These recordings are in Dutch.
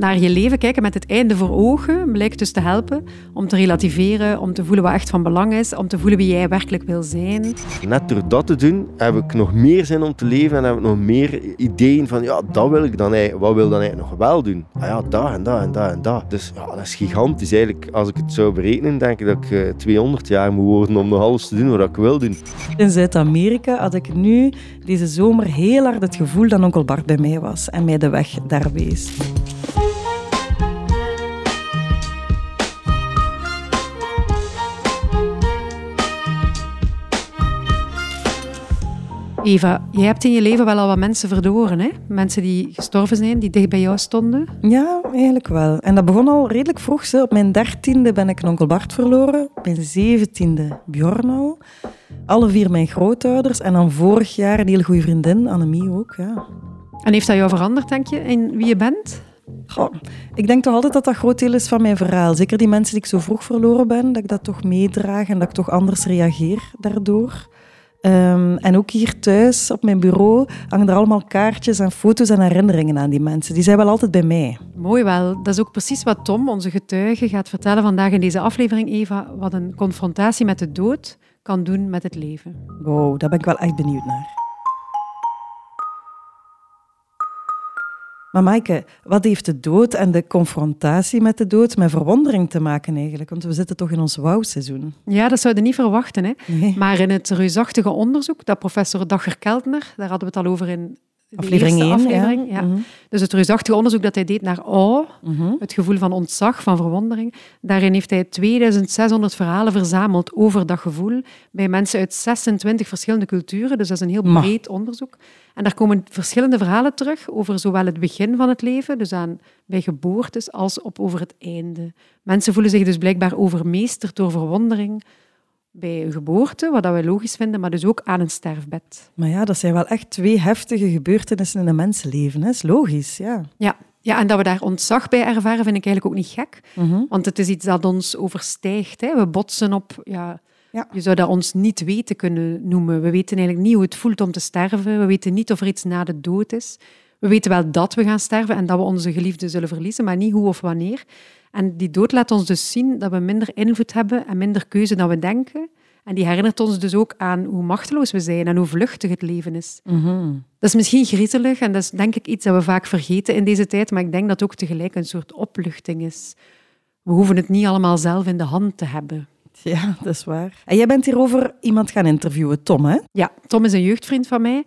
naar je leven kijken met het einde voor ogen blijkt dus te helpen om te relativeren, om te voelen wat echt van belang is, om te voelen wie jij werkelijk wil zijn. Net door dat te doen heb ik nog meer zin om te leven en heb ik nog meer ideeën van ja, dat wil ik dan eigenlijk, wat wil dan eigenlijk nog wel doen? Ah ja, dat en dat en dat en dat. Dus ja, dat is gigantisch eigenlijk. Als ik het zou berekenen, denk ik dat ik 200 eh, jaar moet worden om nog alles te doen wat ik wil doen. In Zuid-Amerika had ik nu deze zomer heel hard het gevoel dat onkel Bart bij mij was en mij de weg daar wees. Eva, jij hebt in je leven wel al wat mensen verloren, hè? Mensen die gestorven zijn, die dicht bij jou stonden. Ja, eigenlijk wel. En dat begon al redelijk vroeg. Op mijn dertiende ben ik een onkel Bart verloren. Op mijn zeventiende Bjorn al. Alle vier mijn grootouders. En dan vorig jaar een heel goede vriendin, Annemie ook. Ja. En heeft dat jou veranderd, denk je, in wie je bent? Goh, ik denk toch altijd dat dat groot deel is van mijn verhaal. Zeker die mensen die ik zo vroeg verloren ben, dat ik dat toch meedraag en dat ik toch anders reageer daardoor. Ehm, en ook hier thuis op mijn bureau hangen er allemaal kaartjes en foto's en herinneringen aan die mensen. Die zijn wel altijd bij mij. Mooi wel. Dat is ook precies wat Tom, onze getuige, gaat vertellen vandaag in deze aflevering, Eva. Wat een confrontatie met de dood kan doen met het leven. Wow, daar ben ik wel echt benieuwd naar. Maar Maaike, wat heeft de dood en de confrontatie met de dood met verwondering te maken eigenlijk? Want we zitten toch in ons wouwseizoen. Ja, dat zouden niet verwachten. Hè? Maar in het reusachtige onderzoek dat professor Dacher Keltner, daar hadden we het al over in aflevering 1. Aflevering, ja. Mhm. Dus het reusachtige onderzoek dat hij deed naar awe, mhm. het gevoel van ontzag, van verwondering, daarin heeft hij 2600 verhalen verzameld over dat gevoel bij mensen uit 26 verschillende culturen. Dus dat is een heel breed onderzoek. En daar komen verschillende verhalen terug over zowel het begin van het leven, dus aan, bij geboortes, als op over het einde. Mensen voelen zich dus blijkbaar overmeesterd door verwondering, bij een geboorte, wat wij logisch vinden, maar dus ook aan een sterfbed. Maar ja, dat zijn wel echt twee heftige gebeurtenissen in een mensenleven. Dat is logisch, ja. Ja, ja, en dat we daar ontzag bij ervaren, vind ik eigenlijk ook niet gek. Mhm. Want het is iets dat ons overstijgt. Hè. We botsen op... Ja, ja. Je zou dat ons niet weten kunnen noemen. We weten eigenlijk niet hoe het voelt om te sterven. We weten niet of er iets na de dood is. We weten wel dat we gaan sterven en dat we onze geliefden zullen verliezen, maar niet hoe of wanneer. En die dood laat ons dus zien dat we minder invloed hebben en minder keuze dan we denken. En die herinnert ons dus ook aan hoe machteloos we zijn en hoe vluchtig het leven is. Mhm. Dat is misschien griezelig en dat is denk ik iets dat we vaak vergeten in deze tijd, maar ik denk dat het ook tegelijk een soort opluchting is. We hoeven het niet allemaal zelf in de hand te hebben. Ja, dat is waar. En jij bent hierover iemand gaan interviewen, Tom, hè? Ja, Tom is een jeugdvriend van mij.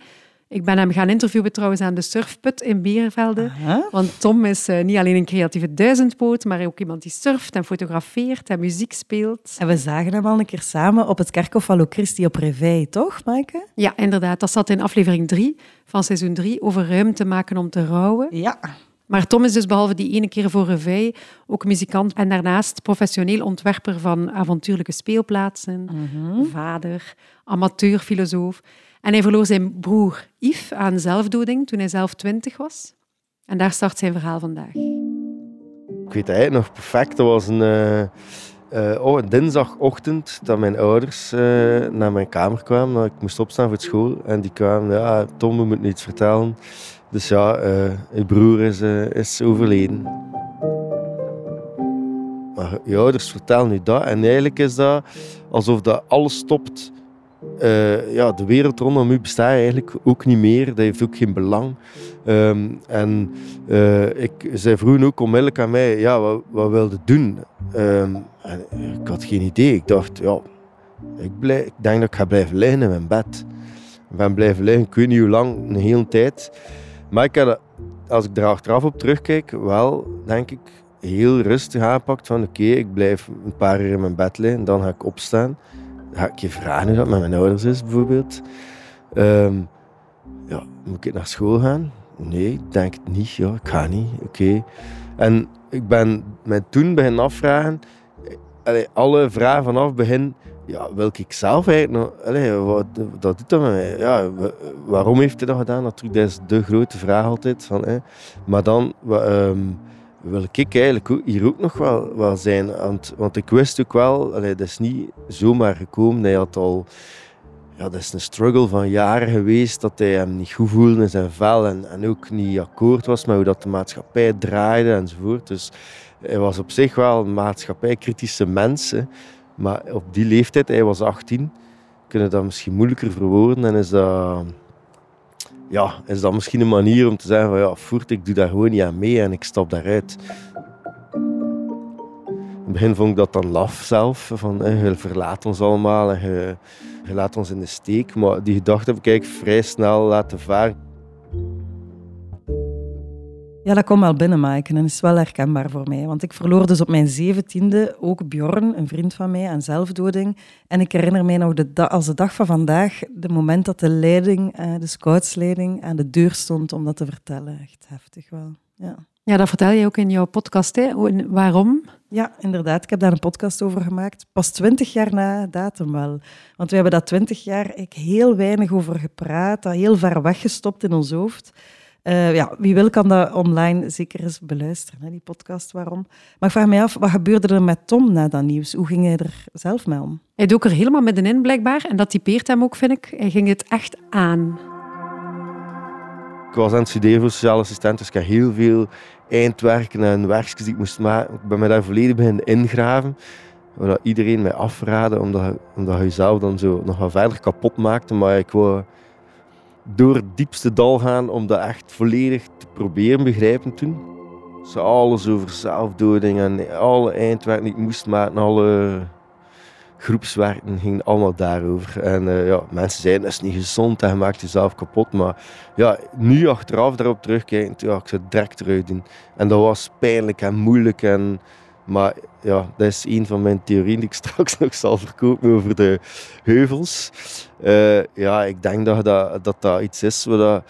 Ik ben hem gaan interviewen trouwens aan de surfput in Beervelde. Want Tom is uh, niet alleen een creatieve duizendpoot, maar ook iemand die surft en fotografeert en muziek speelt. En we zagen hem al een keer samen op het kerkhof van Christi op Reveil, toch, Maaike? Ja, inderdaad. Dat zat in aflevering 3 van seizoen 3 over ruimte maken om te rouwen. Ja. Maar Tom is dus behalve die ene keer voor Reveil ook muzikant en daarnaast professioneel ontwerper van avontuurlijke speelplaatsen, mhm. vader, amateurfilosoof. En hij verloor zijn broer Yves aan zelfdoding toen hij zelf twintig was. En daar start zijn verhaal vandaag. Ik weet eigenlijk nog perfect. Dat was een, uh, oh, een dinsdagochtend dat mijn ouders uh, naar mijn kamer kwamen. Ik moest opstaan voor school. En die kwamen, ja, Tom, we moeten iets vertellen. Dus ja, je broer is, is overleden. Maar je ouders vertellen nu dat. En eigenlijk is dat alsof dat alles stopt uh, ja, de wereld rondom u bestaat eigenlijk ook niet meer. Dat heeft ook geen belang. Um, en uh, ik, zij vroegen ook onmiddellijk aan mij, ja, wat, wat wilde doen? Um, en ik had geen idee. Ik dacht, ja, ik, blijf, ik denk dat ik ga blijven liggen in mijn bed. Ik ben blijven liggen, ik weet niet hoe lang, een hele tijd. Maar ik heb, als ik er achteraf op terugkijk, wel, denk ik, heel rustig aangepakt van oké, ik blijf een paar uur in mijn bed liggen, dan ga ik opstaan ga ik je vragen hoe dat met mijn ouders is, bijvoorbeeld. Ehm, ja, moet ik naar school gaan? Nee, ik denk het niet. Ja, ik ga niet. Oké. En ik ben mij toen beginnen afvragen, allee, alle vragen vanaf begin, ja, wil ik zelf eigenlijk nog, wat, dat doet dat met mij? Ja, waarom heeft hij dat gedaan? Natuurlijk, dat is de grote vraag altijd. Van. Maar dan, um, wil ik eigenlijk hier ook nog wel, zijn. Want, ik wist ook wel, allee, dat is niet zomaar gekomen. Hij had al ja, dat is een struggle van jaren geweest dat hij hem niet goed voelde in zijn vel en, en ook niet akkoord was met hoe dat de maatschappij draaide enzovoort. Dus hij was op zich wel een maatschappijkritische mens. Maar op die leeftijd, hij was 18, kunnen dat misschien moeilijker verwoorden en is dat, ja, is dat misschien een manier om te zeggen van ja, voert, ik doe daar gewoon niet aan mee en ik stap daaruit. In het begin vond ik dat dan laf zelf, van je verlaat ons allemaal en je, laat ons in de steek. Maar die gedachte heb ik vrij snel laten varen. Ja, dat komt wel binnen, maken en is wel herkenbaar voor mij. Want ik verloor dus op mijn zeventiende ook Bjorn, een vriend van mij, aan zelfdoding. En ik herinner mij nog de als de dag van vandaag, de moment dat de leiding, eh, de scoutsleiding, aan de deur stond om dat te vertellen. Echt heftig wel, ja. Ja, dat vertel je ook in jouw podcast. Hè? Waarom? Ja, inderdaad. Ik heb daar een podcast over gemaakt. Pas twintig jaar na datum wel. Want we hebben daar twintig jaar heel weinig over gepraat, dat heel ver weggestopt in ons hoofd. Uh, ja, wie wil kan dat online zeker eens beluisteren, hè, die podcast. Waarom? Maar ik vraag me af, wat gebeurde er met Tom na dat nieuws? Hoe ging hij er zelf mee om? Hij dook er helemaal middenin, blijkbaar. En dat typeert hem ook, vind ik. Hij ging het echt aan. Ik was aan het studeren voor sociale assistent, dus ik had heel veel eindwerken en werkjes die ik moest maken. Ik ben me daar volledig beginnen ingraven. Waar iedereen mij afraadde, omdat, omdat je jezelf dan zo nog wat verder kapot maakte. Maar ik wou door het diepste dal gaan om dat echt volledig te proberen begrijpen toen. Zo alles over zelfdoding en alle eindwerken die ik moest maken, alle groepswerken ging allemaal daarover. En uh, ja, mensen zeiden dat is niet gezond en je maakt jezelf kapot. Maar ja, nu achteraf daarop terugkijken, ja, ik zou het direct eruit doen. En dat was pijnlijk en moeilijk. En, maar ja, dat is een van mijn theorieën die ik straks nog zal verkopen over de heuvels. Uh, ja, ik denk dat dat, dat, dat iets is wat, dat,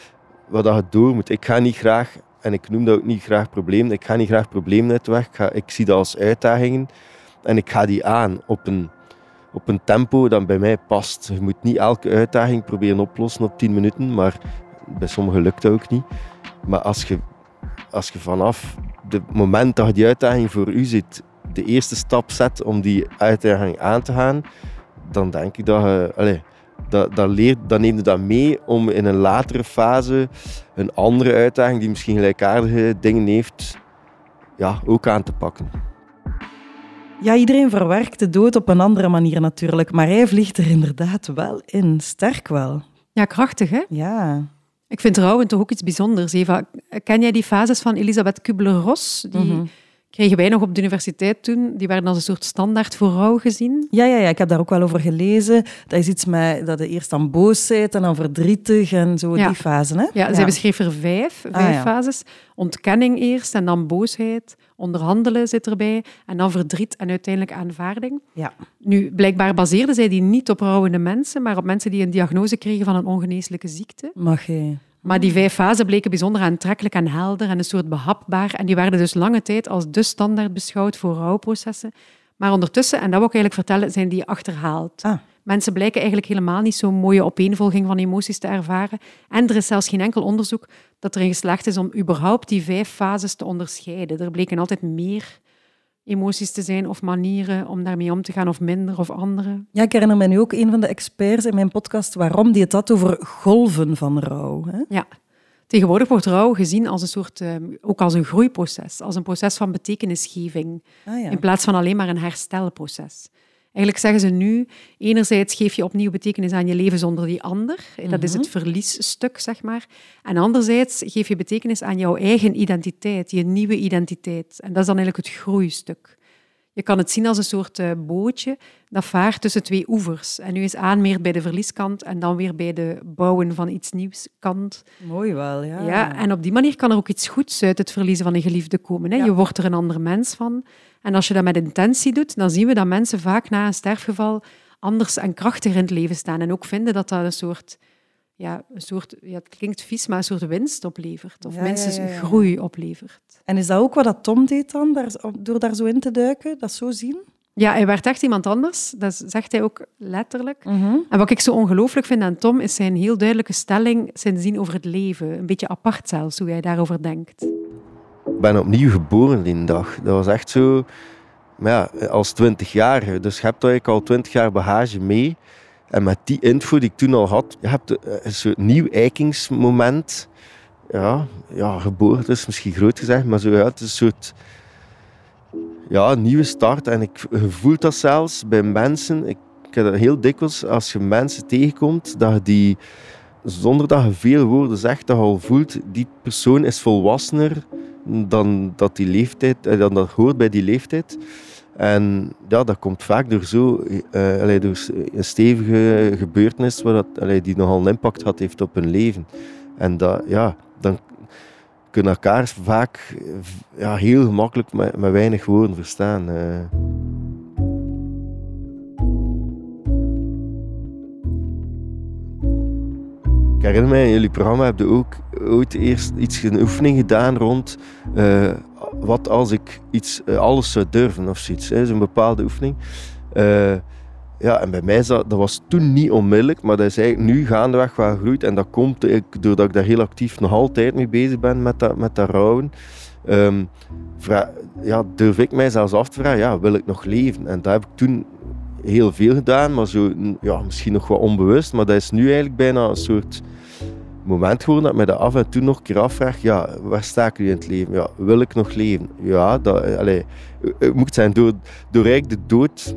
wat dat je door moet. Ik ga niet graag, en ik noem dat ook niet graag probleem, ik ga niet graag problemen uit de weg. Ik, ga, ik zie dat als uitdagingen en ik ga die aan op een op een tempo dat bij mij past. Je moet niet elke uitdaging proberen oplossen op 10 minuten, maar bij sommigen lukt dat ook niet. Maar als je, als je vanaf het moment dat je die uitdaging voor u ziet, de eerste stap zet om die uitdaging aan te gaan, dan denk ik dat je... Allez, dat, dat, leert, dan neem je dat mee om in een latere fase een andere uitdaging die misschien gelijkaardige dingen heeft, ja, ook aan te pakken. Ja, iedereen verwerkt de dood op een andere manier natuurlijk, maar hij vliegt er inderdaad wel in. Sterk wel. Ja, krachtig hè? Ja. Ik vind rouwen toch ook iets bijzonders. Eva, ken jij die fases van Elisabeth Kubler-Ross? Die mhm. Kregen wij nog op de universiteit toen. Die werden als een soort standaard voor rouw gezien. Ja, ja, ja, ik heb daar ook wel over gelezen. Dat is iets met dat je eerst dan boos bent en dan verdrietig en zo, die fasen. Hè? Ja, zij beschreef er vijf, ah, vijf fases. Ontkenning eerst en dan boosheid onderhandelen zit erbij en dan verdriet en uiteindelijk aanvaarding. Ja. Nu, blijkbaar baseerde zij die niet op rouwende mensen, maar op mensen die een diagnose kregen van een ongeneeslijke ziekte. Mag je? Maar die vijf fasen bleken bijzonder aantrekkelijk en helder en een soort behapbaar. En die werden dus lange tijd als de standaard beschouwd voor rouwprocessen. Maar ondertussen, en dat wil ik eigenlijk vertellen, zijn die achterhaald. Ah. Mensen blijken eigenlijk helemaal niet zo'n mooie opeenvolging van emoties te ervaren. En er is zelfs geen enkel onderzoek dat erin geslaagd is om überhaupt die vijf fases te onderscheiden. Er bleken altijd meer emoties te zijn of manieren om daarmee om te gaan, of minder of andere. Ja, ik herinner me nu ook een van de experts in mijn podcast waarom die het had over golven van rouw. Hè? Ja. Tegenwoordig wordt rouw gezien als een soort, ehm, ook als een groeiproces, als een proces van betekenisgeving, ah, ja. in plaats van alleen maar een herstelproces. Eigenlijk zeggen ze nu, enerzijds geef je opnieuw betekenis aan je leven zonder die ander. Dat is het mhm. verliesstuk, zeg maar. En anderzijds geef je betekenis aan jouw eigen identiteit, je nieuwe identiteit. En dat is dan eigenlijk het groeistuk. Je kan het zien als een soort uh, bootje dat vaart tussen twee oevers. En nu is aanmeert bij de verlieskant en dan weer bij de bouwen van iets nieuws kant. Mooi wel, ja. ja. En op die manier kan er ook iets goeds uit het verliezen van een geliefde komen. Hè. Je wordt er een ander mens van. En als je dat met intentie doet, dan zien we dat mensen vaak na een sterfgeval anders en krachtiger in het leven staan. En ook vinden dat dat een soort, ja, een soort ja, het klinkt vies, maar een soort winst oplevert. Of mensen groei oplevert. En is dat ook wat dat Tom deed dan, daar, door daar zo in te duiken, dat zo zien? Ja, hij werd echt iemand anders. Dat zegt hij ook letterlijk. Mhm. En wat ik zo ongelooflijk vind aan Tom, is zijn heel duidelijke stelling, zijn zin over het leven. Een beetje apart zelfs, hoe hij daarover denkt. Ik ben opnieuw geboren die dag. Dat was echt zo... Ja, als twintigjarige. Dus je hebt eigenlijk al twintig jaar bagage mee. En met die info die ik toen al had, je hebt een soort nieuw eikingsmoment. Ja, ja, geboorte is misschien groot gezegd, maar zo, ja, het is een soort ja, nieuwe start. En ik voel dat zelfs bij mensen. Ik, ik heb dat heel dikwijls, als je mensen tegenkomt, dat je die, zonder dat je veel woorden zegt, dat je al voelt, die persoon is volwassener dan dat die leeftijd, eh, dan dat hoort bij die leeftijd. En ja, dat komt vaak door, zo, uh, door een stevige gebeurtenis waar dat, allee, die nogal een impact had heeft op hun leven. En dat, ja, dan kunnen elkaar vaak ja, heel gemakkelijk met, met weinig woorden verstaan. Uh. Ik herinner mij, in jullie programma hebben ook ooit eerst iets, een oefening gedaan rond uh, wat als ik iets, uh, alles zou durven of zoiets. Zo'n bepaalde oefening. Uh, ja, en bij mij dat, dat was toen niet onmiddellijk, maar dat is eigenlijk nu gaandeweg wel gegroeid. En dat komt doordat ik daar heel actief nog altijd mee bezig ben met dat, met dat rouwen. Um, ja, durf ik mij zelfs af te vragen, ja, wil ik nog leven? En dat heb ik toen heel veel gedaan, maar zo, ja, misschien nog wat onbewust. Maar dat is nu eigenlijk bijna een soort moment geworden dat ik me dat af en toe nog een keer afvraag, ja, waar sta ik nu in het leven? Ja, wil ik nog leven? Ja, dat, allez, het moet zijn door, door eigenlijk de dood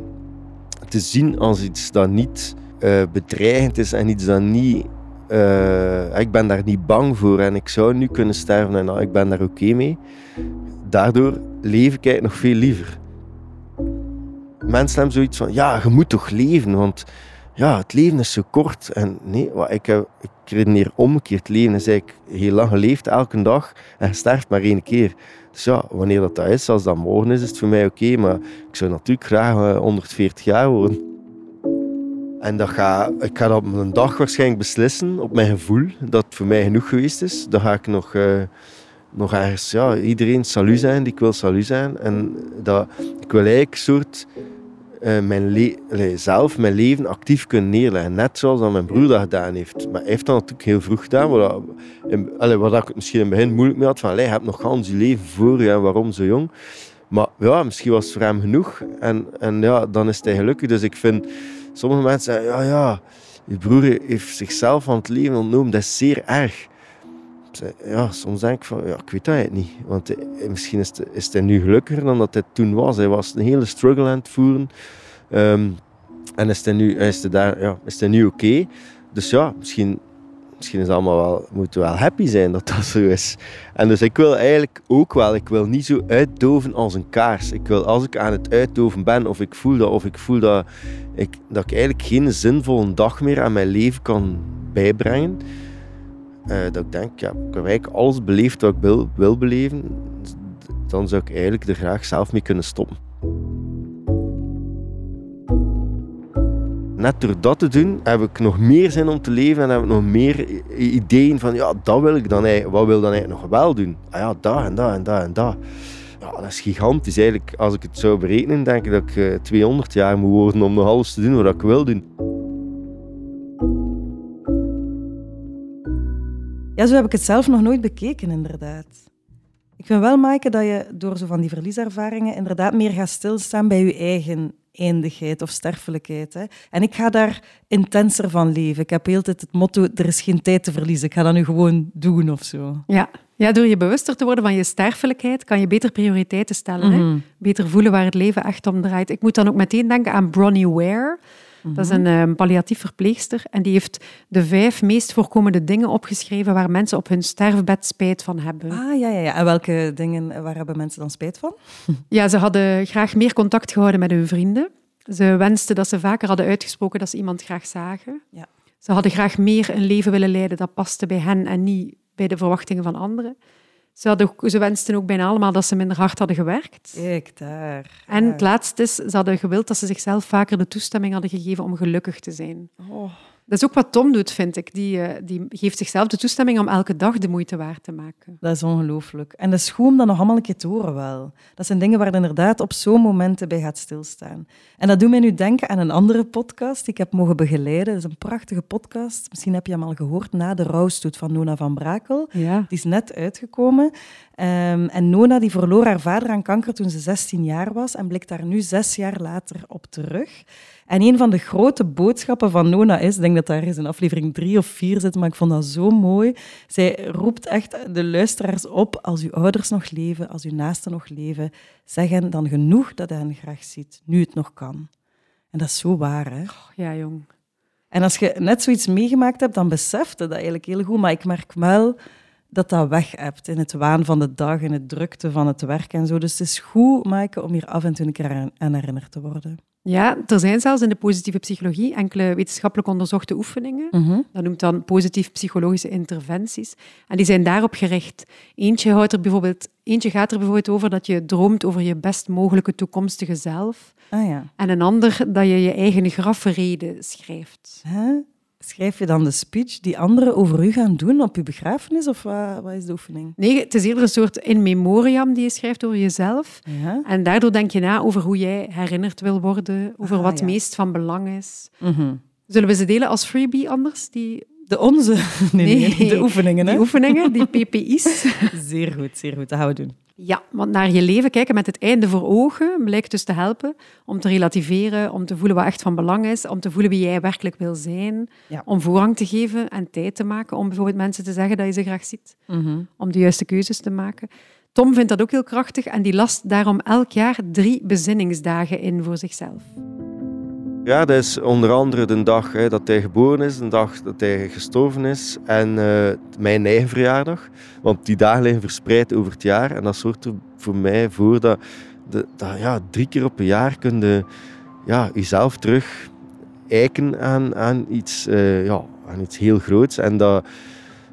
te zien als iets dat niet uh, bedreigend is en iets dat niet. Ik ben daar niet bang voor en ik zou nu kunnen sterven en nou, ik ben daar oké mee. Daardoor leef ik eigenlijk nog veel liever. Mensen hebben zoiets van: ja, je moet toch leven, want ja, het leven is zo kort. En nee, wat ik, heb, ik redeneer omgekeerd. Leven is eigenlijk heel lang geleefd, elke dag, en je sterft maar één keer. Dus ja, wanneer dat, dat is, als dat morgen is, is het voor mij oké. maar ik zou natuurlijk graag 140 eh, jaar worden. En dat ga, ik ga dat op een dag waarschijnlijk beslissen, op mijn gevoel, dat het voor mij genoeg geweest is. Dan ga ik nog, uh, nog ergens, ja, iedereen salu zijn die ik wil salu zijn. En dat, ik wil eigenlijk een soort uh, mijn zelf mijn leven actief kunnen neerleggen. Net zoals mijn broer dat gedaan heeft. Maar hij heeft dat natuurlijk heel vroeg gedaan. Wat, wat ik misschien in het begin moeilijk mee had. Van, je hebt nog gans je leven voor je. waarom zo jong? Maar ja, misschien was het voor hem genoeg. En, en ja, dan is hij gelukkig. Dus ik vind... Sommige mensen. Ja, ja, je broer heeft zichzelf van het leven ontnomen. Dat is zeer erg. Ja, soms denk ik van... Ja, ik weet dat niet. Want misschien is, het, is hij nu gelukkiger dan dat hij toen was. Hij was een hele struggle aan het voeren. Um, en is hij nu, is daar, ja, is hij nu oké? Dus ja, misschien, misschien is allemaal wel, moeten we wel happy zijn dat dat zo is. En dus ik wil eigenlijk ook wel, ik wil niet zo uitdoven als een kaars. Ik wil als ik aan het uitdoven ben, of ik voel dat, of ik voel dat ik, dat ik eigenlijk geen zinvolle dag meer aan mijn leven kan bijbrengen. Uh, dat ik denk, ja, ik eigenlijk alles beleefd wat ik wil, wil beleven. Dan zou ik eigenlijk er graag zelf mee kunnen stoppen. net door dat te doen, heb ik nog meer zin om te leven en heb ik nog meer ideeën van, ja, dat wil ik dan eigenlijk, wat wil ik dan eigenlijk nog wel doen? Ah ja, dat en dat en dat en dat. Ja, dat is gigantisch. Eigenlijk, als ik het zou berekenen, denk ik dat ik 200 eh, jaar moet worden om nog alles te doen wat ik wil doen. Ja, zo heb ik het zelf nog nooit bekeken, inderdaad. Ik vind wel, Maaike, dat je door zo van die verlieservaringen inderdaad meer gaat stilstaan bij je eigen eindigheid of sterfelijkheid. Hè. En ik ga daar intenser van leven. Ik heb heel tijd het motto, er is geen tijd te verliezen. Ik ga dat nu gewoon doen of zo. Ja, ja door je bewuster te worden van je sterfelijkheid, kan je beter prioriteiten stellen. hè? Mhm. Beter voelen waar het leven echt om draait. Ik moet dan ook meteen denken aan Bronnie Ware. Dat is een um, palliatief verpleegster en die heeft de vijf meest voorkomende dingen opgeschreven waar mensen op hun sterfbed spijt van hebben. Ah, ja, ja, ja. En welke dingen, waar hebben mensen dan spijt van? Ja, ze hadden graag meer contact gehouden met hun vrienden. Ze wensten dat ze vaker hadden uitgesproken dat ze iemand graag zagen. Ja. Ze hadden graag meer een leven willen leiden dat paste bij hen en niet bij de verwachtingen van anderen. Ze, hadden, ze wensten ook bijna allemaal dat ze minder hard hadden gewerkt. Kijk, daar. En het laatste is, ze hadden gewild dat ze zichzelf vaker de toestemming hadden gegeven om gelukkig te zijn. Oh. Dat is ook wat Tom doet, vind ik. Die, eh, die geeft zichzelf de toestemming om elke dag de moeite waard te maken. Dat is ongelooflijk. En dat is goed om dat nog allemaal een keer te horen wel. Dat zijn dingen waar je inderdaad op zo'n momenten bij gaat stilstaan. En dat doet mij nu denken aan een andere podcast die ik heb mogen begeleiden. Dat is een prachtige podcast. Misschien heb je hem al gehoord, Na de rouwstoet van Nona van Brakel. Ja. Die is net uitgekomen. Um, en Nona die verloor haar vader aan kanker toen ze 16 jaar was en blikt daar nu zes jaar later op terug. En een van de grote boodschappen van Nona is, ik denk dat daar eens in aflevering drie of vier zit, maar ik vond dat zo mooi. Zij roept echt de luisteraars op, als uw ouders nog leven, als uw naasten nog leven, zeg hen dan genoeg dat hij hen graag ziet, nu het nog kan. En dat is zo waar, hè? Oh, ja, jong. En als je net zoiets meegemaakt hebt, dan beseft je dat eigenlijk heel goed. Maar ik merk wel dat dat weg hebt in het waan van de dag, in het drukte van het werk en zo. Dus het is goed, Maaike, om hier af en toe een keer aan herinnerd te worden. Ja, er zijn zelfs in de positieve psychologie enkele wetenschappelijk onderzochte oefeningen. Mm Dat noemt dan positief psychologische interventies. En die zijn daarop gericht. Eentje, houdt er bijvoorbeeld, eentje gaat er bijvoorbeeld over dat je droomt over je best mogelijke toekomstige zelf. Ah, ja. En een ander dat je je eigen grafrede schrijft. Huh? Schrijf je dan de speech die anderen over u gaan doen op uw begrafenis, of wat, wat, is de oefening? Nee, het is eerder een soort in memoriam die je schrijft over jezelf. Ja. En daardoor denk je na over hoe jij herinnerd wil worden, over ah, wat ja. meest van belang is. Mhm. Zullen we ze delen als freebie anders? Die... De onze? Nee, nee, nee, de oefeningen. Hè? Die oefeningen, die PPI's. zeer goed, zeer goed. Dat gaan we doen. Ja, want naar je leven kijken met het einde voor ogen blijkt dus te helpen om te relativeren, om te voelen wat echt van belang is, om te voelen wie jij werkelijk wil zijn, om voorrang te geven en tijd te maken om bijvoorbeeld mensen te zeggen dat je ze graag ziet, mhm. om de juiste keuzes te maken. Tom vindt dat ook heel krachtig en die last daarom elk jaar drie bezinningsdagen in voor zichzelf. Ja, dat is onder andere de dag hè, dat hij geboren is, de dag dat hij gestorven is en uh, mijn eigen verjaardag. Want die dagen liggen verspreid over het jaar en dat zorgt er voor mij voor dat, dat ja, drie keer op een jaar kun je ja, jezelf terug eiken aan, aan, iets, uh, ja, aan iets heel groots. En dat,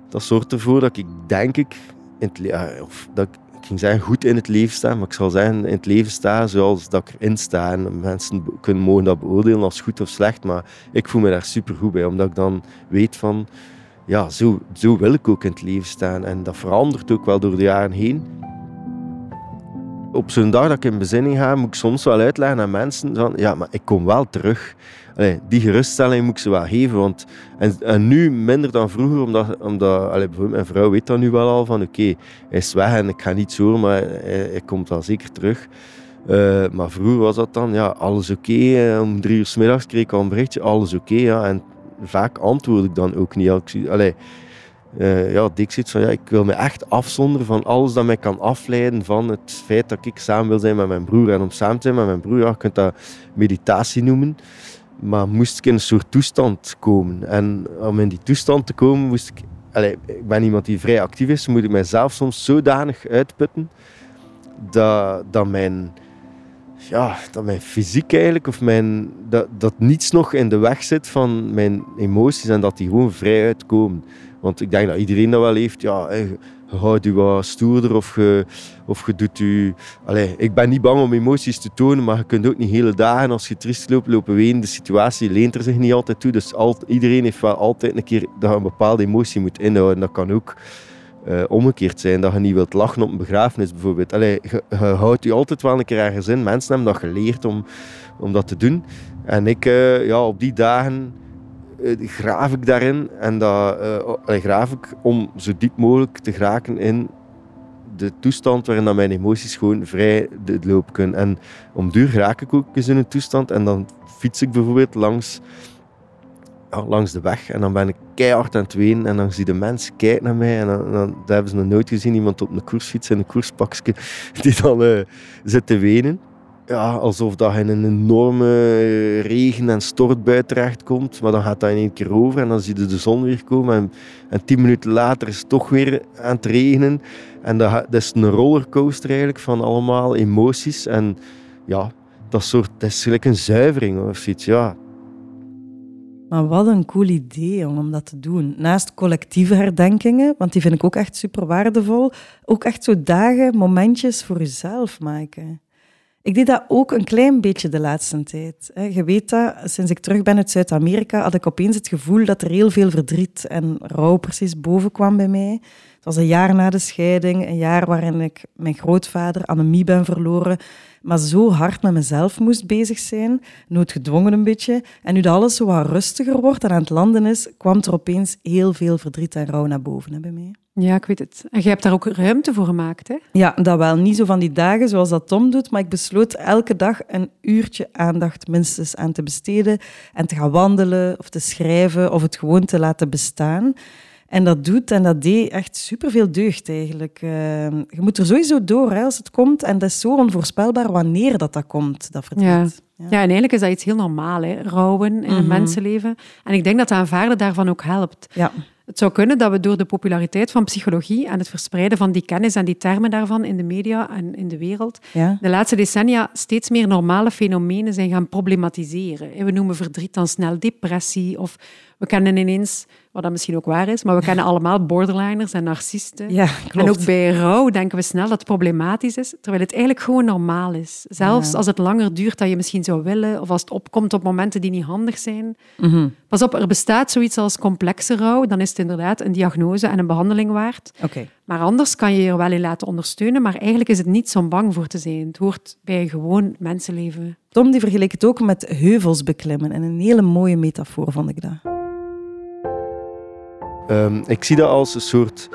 dat zorgt ervoor dat ik denk ik, in het, of dat ik ik ging zeggen goed in het leven staan, maar ik zal zeggen in het leven staan zoals dat ik erin sta. En mensen kunnen mogen dat beoordelen als goed of slecht, maar ik voel me daar super goed bij, omdat ik dan weet van, ja, zo, zo wil ik ook in het leven staan. En dat verandert ook wel door de jaren heen. Op zo'n dag dat ik in bezinning ga, moet ik soms wel uitleggen aan mensen van, ja, maar ik kom wel terug die geruststelling moet ik ze wel geven. Want, en, nu minder dan vroeger, omdat, omdat mijn vrouw weet dat nu wel al van oké, hij is weg en ik ga niet zo, maar hij, komt wel zeker terug. Uh, maar vroeger was dat dan, ja, alles oké. Okay. Om drie uur s middags kreeg ik al een berichtje, alles oké. ja. En vaak antwoord ik dan ook niet. Allee, uh, ja, Dick zit van, ja, ik wil me echt afzonderen van alles dat mij kan afleiden van het feit dat ik samen wil zijn met mijn broer. En om samen te zijn met mijn broer, ja, je kunt dat meditatie noemen. Maar moest ik in een soort toestand komen. En om in die toestand te komen, moest ik... Ik ben iemand die vrij actief is, moet ik mijzelf soms zodanig uitputten dat, dat mijn... Ja, dat mijn fysiek eigenlijk, of mijn, dat, dat niets nog in de weg zit van mijn emoties en dat die gewoon vrij uitkomen. Want ik denk dat iedereen dat wel heeft. Ja, houdt je wat stoerder of je, of je doet je... Allee, ik ben niet bang om emoties te tonen, maar je kunt ook niet hele dagen als je triest loopt, lopen ween. De situatie leent er zich niet altijd toe. Dus iedereen heeft wel altijd een keer dat je een bepaalde emotie moet inhouden. Dat kan ook uh, omgekeerd zijn, dat je niet wilt lachen op een begrafenis bijvoorbeeld. Allee, je, houdt je altijd wel een keer ergens in. Mensen hebben dat geleerd om, om dat te doen. En ik, uh, ja, op die dagen graaf ik daarin. En dat uh, graaf ik om zo diep mogelijk te geraken in de toestand waarin dat mijn emoties gewoon vrij de loop kunnen. En om duur raak ik ook eens in een toestand en dan fiets ik bijvoorbeeld langs, langs de weg en dan ben ik keihard aan het wenen en dan zie de mensen kijken naar mij en dan, dan hebben ze nog nooit gezien iemand op een koersfiets in een koerspakje die dan uh, zit te wenen ja, alsof dat in een enorme regen- en stortbui terechtkomt. Maar dan gaat dat in één keer over en dan zie je de zon weer komen. En, en tien minuten later is het toch weer aan het regenen. En dat, dat is een rollercoaster eigenlijk van allemaal emoties. En ja, dat, soort, dat is gelijk een zuivering of zoiets. Ja. Maar wat een cool idee om dat te doen. Naast collectieve herdenkingen, want die vind ik ook echt super waardevol. Ook echt zo dagen, momentjes voor jezelf maken. Ik deed dat ook een klein beetje de laatste tijd. Je weet dat, sinds ik terug ben uit Zuid-Amerika, had ik opeens het gevoel dat er heel veel verdriet en rouw precies boven kwam bij mij. Het was een jaar na de scheiding, een jaar waarin ik mijn grootvader anemie ben verloren, maar zo hard met mezelf moest bezig zijn, noodgedwongen een beetje. En nu dat alles zo wat rustiger wordt en aan het landen is, kwam er opeens heel veel verdriet en rouw naar boven hè, bij mij. Ja, ik weet het. En je hebt daar ook ruimte voor gemaakt, hè? Ja, dat wel. Niet zo van die dagen zoals dat Tom doet, maar ik besloot elke dag een uurtje aandacht minstens aan te besteden en te gaan wandelen of te schrijven of het gewoon te laten bestaan. En dat doet en dat deed echt superveel deugd eigenlijk. Uh, je moet er sowieso door hè, als het komt. En dat is zo onvoorspelbaar wanneer dat, dat komt, dat verdriet. Ja. Ja. en eigenlijk is dat iets heel normaal, hè? rouwen in een mhm. mensenleven. En ik denk dat aanvaarden daarvan ook helpt. Ja. Het zou kunnen dat we door de populariteit van psychologie en het verspreiden van die kennis en die termen daarvan in de media en in de wereld, de laatste decennia steeds meer normale fenomenen zijn gaan problematiseren. We noemen verdriet dan snel depressie of we kennen ineens, wat dat misschien ook waar is, maar we kennen allemaal borderliners en narcisten. Ja, En ook bij rouw denken we snel dat het problematisch is, terwijl het eigenlijk gewoon normaal is. Zelfs als het langer duurt dan je misschien zou willen, of als het opkomt op momenten die niet handig zijn. Mhm. Pas op, er bestaat zoiets als complexe rouw, dan is het inderdaad een diagnose en een behandeling waard. Oké. Maar anders kan je je er wel in laten ondersteunen, maar eigenlijk is het niet om bang voor te zijn. Het hoort bij gewoon mensenleven. Tom die vergeleek het ook met heuvels beklimmen en een hele mooie metafoor vond ik dat. Um, ik zie dat als een soort,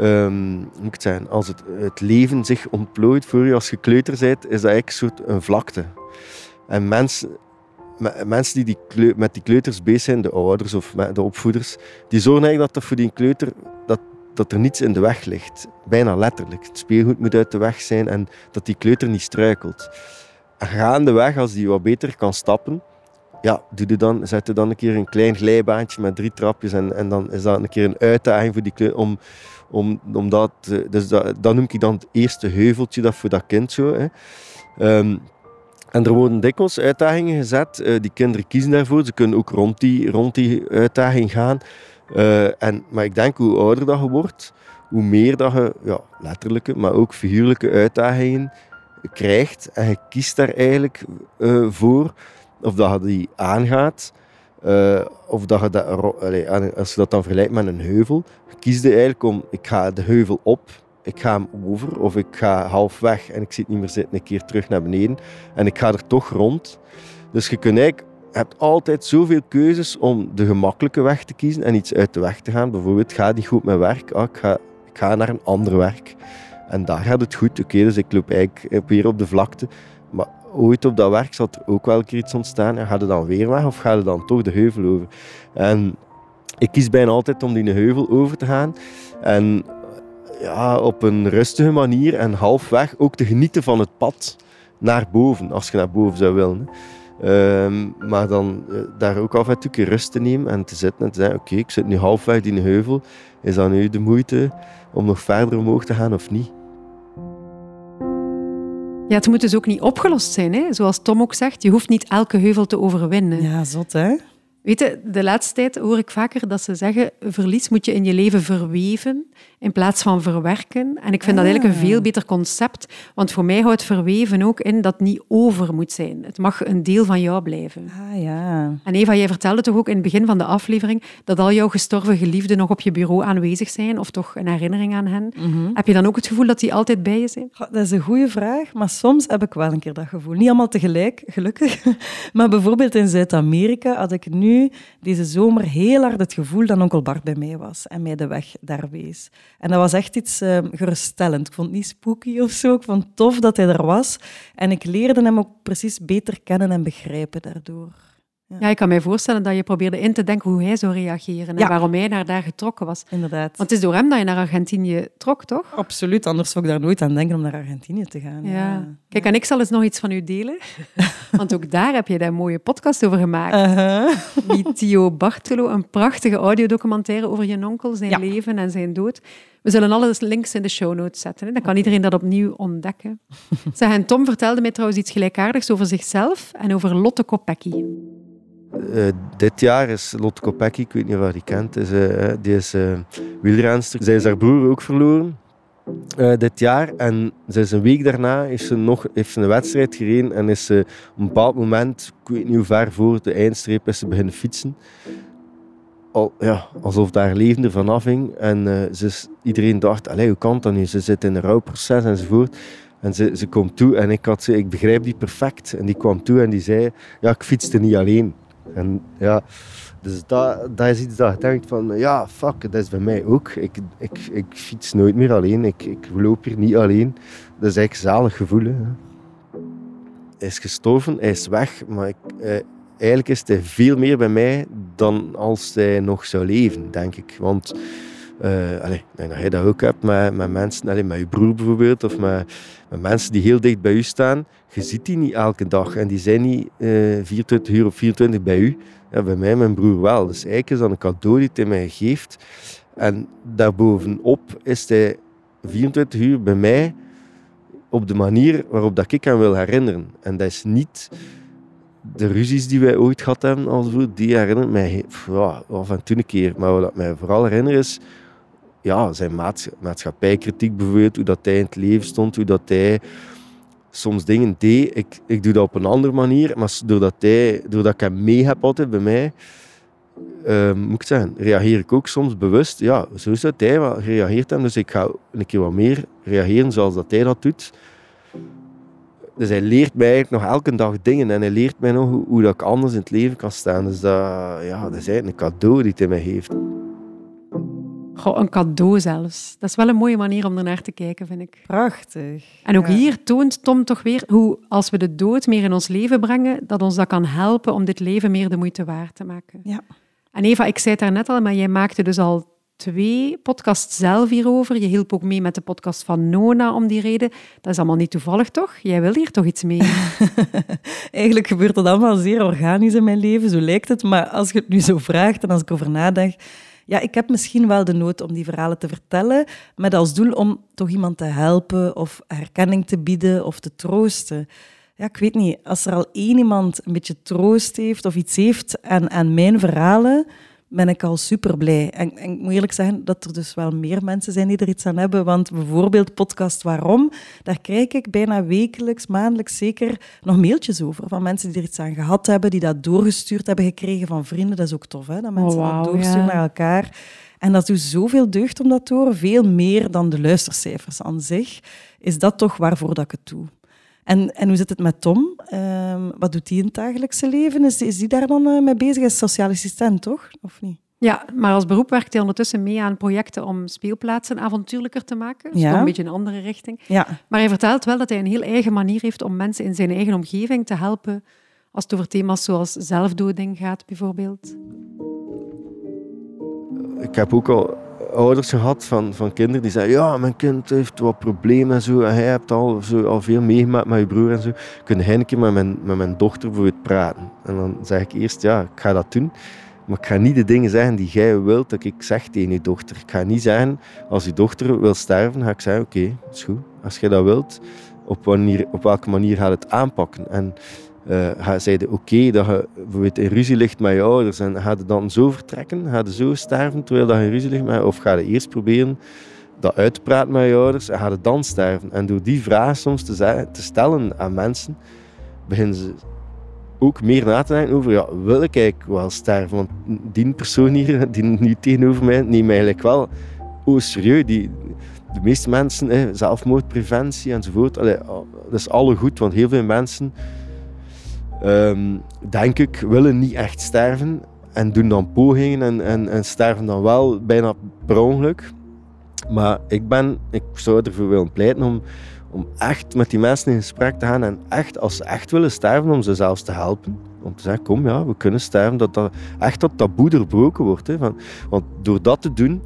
um, moet ik het als het, het, leven zich ontplooit voor je als je kleuter bent, is dat eigenlijk een soort vlakte. En mensen, mensen die, die met die kleuters bezig zijn, de ouders of de opvoeders, die zorgen eigenlijk dat er voor die kleuter dat, dat er niets in de weg ligt. Bijna letterlijk. Het speelgoed moet uit de weg zijn en dat die kleuter niet struikelt. Gaandeweg, als die wat beter kan stappen, ja, doe je dan, zet je dan een keer een klein glijbaantje met drie trapjes en, en dan is dat een keer een uitdaging voor die kleur om, om, om dat, dus dat, noem ik dan het eerste heuveltje dat voor dat kind zo. Hè. Um, en er worden dikwijls uitdagingen gezet. Uh, die kinderen kiezen daarvoor. Ze kunnen ook rond die, rond die uitdaging gaan. Uh, en, maar ik denk hoe ouder dat je wordt, hoe meer dat je ja, letterlijke, maar ook figuurlijke uitdagingen krijgt. En je kiest daar eigenlijk uh, voor of dat je die aangaat, uh, of dat je dat, als je dat dan vergelijkt met een heuvel, kies je eigenlijk om, ik ga de heuvel op, ik ga hem over, of ik ga halfweg en ik zit niet meer zitten, een keer terug naar beneden, en ik ga er toch rond. Dus je kunt eigenlijk, hebt altijd zoveel keuzes om de gemakkelijke weg te kiezen en iets uit de weg te gaan. Bijvoorbeeld, gaat niet goed met werk, ah, ik, ga, ik ga naar een ander werk. En daar gaat het goed. Oké, dus ik loop eigenlijk weer op de vlakte. Maar ooit op dat werk er ook wel een keer iets ontstaan. En ga je dan weer weg of ga je dan toch de heuvel over? En ik kies bijna altijd om die heuvel over te gaan. En ja, op een rustige manier en halfweg ook te genieten van het pad naar boven, als je naar boven zou willen. Um, maar dan uh, daar ook af en toe rust te nemen en te zitten en te zeggen: Oké, ik zit nu halfweg die heuvel. Is dat nu de moeite om nog verder omhoog te gaan of niet? Ja, het moet dus ook niet opgelost zijn. Hè? Zoals Tom ook zegt, je hoeft niet elke heuvel te overwinnen. Ja, zot hè? Weet je, de laatste tijd hoor ik vaker dat ze zeggen, verlies moet je in je leven verweven in plaats van verwerken. En ik vind dat eigenlijk een veel ah. beter concept, want voor mij houdt verweven ook in dat het niet over moet zijn. Het mag een deel van jou blijven. Ah ja. En Eva, jij vertelde toch ook in het begin van de aflevering dat al jouw gestorven geliefden nog op je bureau aanwezig zijn, of toch een herinnering aan hen. Mhm. Heb je dan ook het gevoel dat die altijd bij je zijn? Dat is een goede vraag, maar soms heb ik wel een keer dat gevoel. Niet allemaal tegelijk, gelukkig. Maar bijvoorbeeld in Zuid-Amerika had ik nu deze zomer heel hard het gevoel dat onkel Bart bij mij was en mij de weg daar wees. En dat was echt iets uh, geruststellend. Ik vond het niet spooky of zo. Ik vond het tof dat hij er was. En ik leerde hem ook precies beter kennen en begrijpen daardoor. Ja. ja. ik kan mij voorstellen dat je probeerde in te denken hoe hij zou reageren en waarom hij naar daar getrokken was. Inderdaad. Want het is door hem dat je naar Argentinië trok, toch? Absoluut, anders zou ik daar nooit aan denken om naar Argentinië te gaan. Ja. Kijk, en ik zal eens nog iets van u delen. Want ook daar heb je een mooie podcast over gemaakt. Uh Die Tio Bartolo, een prachtige audiodocumentaire over je onkel, zijn leven en zijn dood. We zullen alle links in de show notes zetten. Hè. Dan kan iedereen dat opnieuw ontdekken. Zeg, en Tom vertelde mij trouwens iets gelijkaardigs over zichzelf en over Lotte Kopecky. Uh, dit jaar is Lotte Kopecky, ik weet niet of je die kent, is, uh, die is uh, wielrenster. Zij is haar broer ook verloren dit jaar. En is een week daarna heeft ze nog heeft ze een wedstrijd gereden en is ze op een bepaald moment, ik weet niet hoe ver voor de eindstreep, is ze beginnen fietsen. al, ja, alsof daar leven ervan afhing. En uh, ze, iedereen dacht, hoe kan dat nu? Ze zit in een rouwproces enzovoort. En ze, ze komt toe en ik, had, ik begrijp die perfect. En die kwam toe en die zei, ja, ik fietste niet alleen. En ja, dus dat, is iets dat je denkt van, ja, fuck, dat is bij mij ook. Ik, ik, ik fiets nooit meer alleen. Ik, ik loop hier niet alleen. Dat is eigenlijk een zalig gevoel. Hij is gestorven, hij is weg, maar ik, eh, eigenlijk is hij veel meer bij mij dan als hij nog zou leven, denk ik. Want uh, dat je dat ook hebt met, met mensen, met je broer bijvoorbeeld, of met, met, mensen die heel dicht bij u staan. Je ziet die niet elke dag en die zijn niet uh, 24 uur op 24 bij u. Ja, bij mij mijn broer wel. Dus eigenlijk is dat een cadeau die hij mij geeft. En daarbovenop is hij 24 uur bij mij op de manier waarop dat ik hem wil herinneren. En dat is niet de ruzies die wij ooit gehad hebben als die herinneren mij ja, af en toe een keer. Maar wat mij vooral herinnert is ja, zijn maatschappijkritiek bijvoorbeeld, hoe dat hij in het leven stond, hoe dat hij soms dingen deed. Ik, ik doe dat op een andere manier, maar doordat, hij, doordat ik hem mee heb altijd bij mij, um, moet ik zeggen, reageer ik ook soms bewust. Ja, zo is het, hij reageert hem, dus ik ga een keer wat meer reageren zoals dat hij dat doet. Dus hij leert mij eigenlijk nog elke dag dingen en hij leert mij nog hoe, hoe dat ik anders in het leven kan staan. Dus dat, ja, dat is eigenlijk een cadeau die hij mij geeft. Goh, een cadeau zelfs. Dat is wel een mooie manier om ernaar te kijken, vind ik. Prachtig. En ook hier toont Tom toch weer hoe, als we de dood meer in ons leven brengen, dat ons dat kan helpen om dit leven meer de moeite waard te maken. Ja. En Eva, ik zei het daarnet al, maar jij maakte dus al twee podcasts zelf hierover. Je hielp ook mee met de podcast van Nona om die reden. Dat is allemaal niet toevallig, toch? Jij wil hier toch iets mee? Eigenlijk gebeurt het allemaal zeer organisch in mijn leven, zo lijkt het. Maar als je het nu zo vraagt en als ik over nadenk, ja, ik heb misschien wel de nood om die verhalen te vertellen, met als doel om toch iemand te helpen of herkenning te bieden of te troosten. Ja, ik weet niet, als er al één iemand een beetje troost heeft of iets heeft aan, aan mijn verhalen, ben ik al super blij. En, en, ik moet eerlijk zeggen dat er dus wel meer mensen zijn die er iets aan hebben. Want bijvoorbeeld podcast Waarom, daar krijg ik bijna wekelijks, maandelijks zeker nog mailtjes over. Van mensen die er iets aan gehad hebben, die dat doorgestuurd hebben gekregen van vrienden. Dat is ook tof, hè? dat mensen oh, dat doorsturen naar elkaar. En dat doet zoveel deugd om dat te horen. Veel meer dan de luistercijfers aan zich. Is dat toch waarvoor dat ik het doe. En, en hoe zit het met Tom? Ehm, wat doet hij in het dagelijkse leven? Is, is hij daar dan uh, mee bezig? Hij is sociaal assistent, toch? Of niet? Ja, maar als beroep werkt hij ondertussen mee aan projecten om speelplaatsen avontuurlijker te maken. Dus ja. een beetje een andere richting. Ja. Maar hij vertelt wel dat hij een heel eigen manier heeft om mensen in zijn eigen omgeving te helpen als het over thema's zoals zelfdoding gaat, bijvoorbeeld. Ik heb ook al ouders gehad van, van kinderen die zeiden, ja, mijn kind heeft wat problemen en zo, en hij hebt al, zo, al veel meegemaakt met je broer en zo. Kun hij een keer met mijn, met mijn dochter bijvoorbeeld praten? En dan zeg ik eerst, ja, ik ga dat doen. Maar ik ga niet de dingen zeggen die jij wilt dat ik zeg tegen je dochter. Ik ga niet zeggen, als je dochter wil sterven, ga ik zeggen, oké, okay, is goed. Als jij dat wilt, op, wanneer, op welke manier gaat het aanpakken? En uh, ga, zeiden oké dat je bijvoorbeeld in ruzie ligt met je ouders en ga je dan zo vertrekken, ga je zo sterven terwijl je in ruzie ligt met of ga je eerst proberen dat uit te praten met je ouders en ga je dan sterven. En door die vraag soms te, te stellen aan mensen, beginnen ze ook meer na te denken over, ja, wil ik eigenlijk wel sterven? Want die persoon hier, die nu tegenover mij, neemt eigenlijk wel, oh serieus, die, de meeste mensen, hè, zelfmoordpreventie enzovoort, allee, dat is alle goed, want heel veel mensen um, denk ik, willen niet echt sterven en doen dan pogingen en, en, en sterven dan wel bijna per ongeluk. Maar ik, ben, ik zou ervoor willen pleiten om, om echt met die mensen in gesprek te gaan en echt, als ze echt willen sterven, om ze zelfs te helpen. Om te zeggen, kom ja, we kunnen sterven. Dat dat echt dat taboe doorbroken wordt. Hè. Van, want door dat te doen,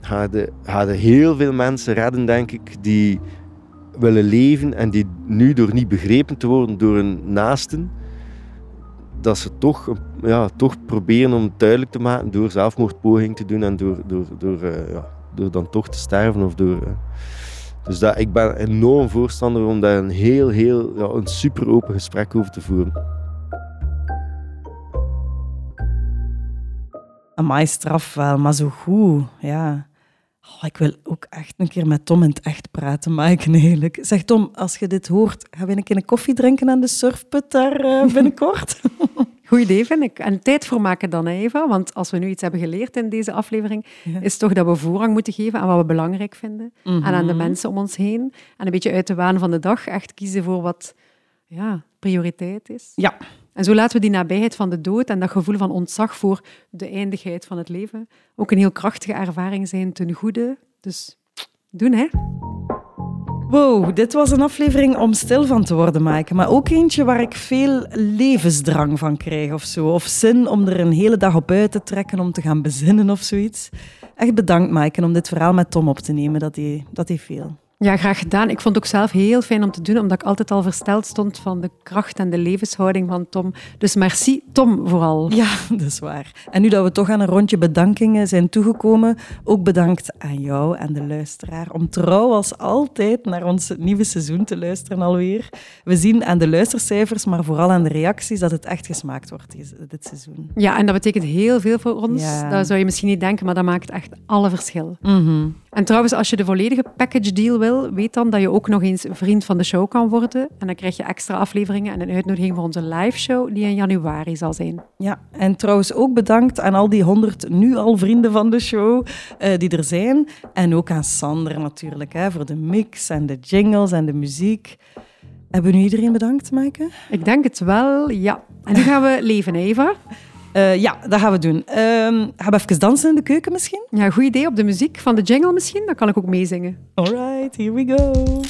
gaan er heel veel mensen redden, denk ik, die, willen leven en die nu door niet begrepen te worden door hun naasten, dat ze toch, ja, toch proberen om het duidelijk te maken door zelfmoordpoging te doen en door, door, door, uh, ja, door dan toch te sterven. Of door, uh. Dus dat, ik ben enorm voorstander om daar een heel, heel ja, een super open gesprek over te voeren. Amai, straf wel, maar zo goed, ja. Oh, ik wil ook echt een keer met Tom in het echt praten, Mike, eigenlijk. Zeg Tom, als je dit hoort, gaan we een keer een koffie drinken aan de surfput daar uh, binnenkort? Goed idee, vind ik. En tijd voor maken dan, Eva. Want als we nu iets hebben geleerd in deze aflevering, is toch dat we voorrang moeten geven aan wat we belangrijk vinden. En aan de mhm. mensen om ons heen. En een beetje uit de waan van de dag echt kiezen voor wat ja, prioriteit is. Ja. En zo laten we die nabijheid van de dood en dat gevoel van ontzag voor de eindigheid van het leven ook een heel krachtige ervaring zijn ten goede. Dus doen, hè. Wow, dit was een aflevering om stil van te worden, maken. Maar ook eentje waar ik veel levensdrang van krijg of zo. Of zin om er een hele dag op uit te trekken, om te gaan bezinnen of zoiets. Echt bedankt, Maaike, om dit verhaal met Tom op te nemen. Dat hij, dat hij veel. Ja, graag gedaan. Ik vond het ook zelf heel fijn om te doen, omdat ik altijd al versteld stond van de kracht en de levenshouding van Tom. Dus merci, Tom, vooral. Ja, dat is waar. En nu dat we toch aan een rondje bedankingen zijn toegekomen, ook bedankt aan jou en de luisteraar om trouw als altijd naar ons nieuwe seizoen te luisteren alweer. We zien aan de luistercijfers, maar vooral aan de reacties, dat het echt gesmaakt wordt dit seizoen. Ja, en dat betekent heel veel voor ons. Ja. Dat zou je misschien niet denken, maar dat maakt echt alle verschil. Mm en trouwens, als je de volledige package deal wil, weet dan dat je ook nog eens vriend van de show kan worden. En dan krijg je extra afleveringen en een uitnodiging voor onze live show die in januari zal zijn. Ja, en trouwens ook bedankt aan al die honderd nu al vrienden van de show uh, die er zijn. En ook aan Sander natuurlijk, hè, voor de mix en de jingles en de muziek. Hebben we nu iedereen bedankt, Maaike? Ik denk het wel, ja. En nu gaan we leven, Eva. Uh, ja, dat gaan we doen. Um, gaan we even dansen in de keuken misschien? Ja, goed idee. Op de muziek van de jingle misschien. Dan kan ik ook meezingen. All right, here we go.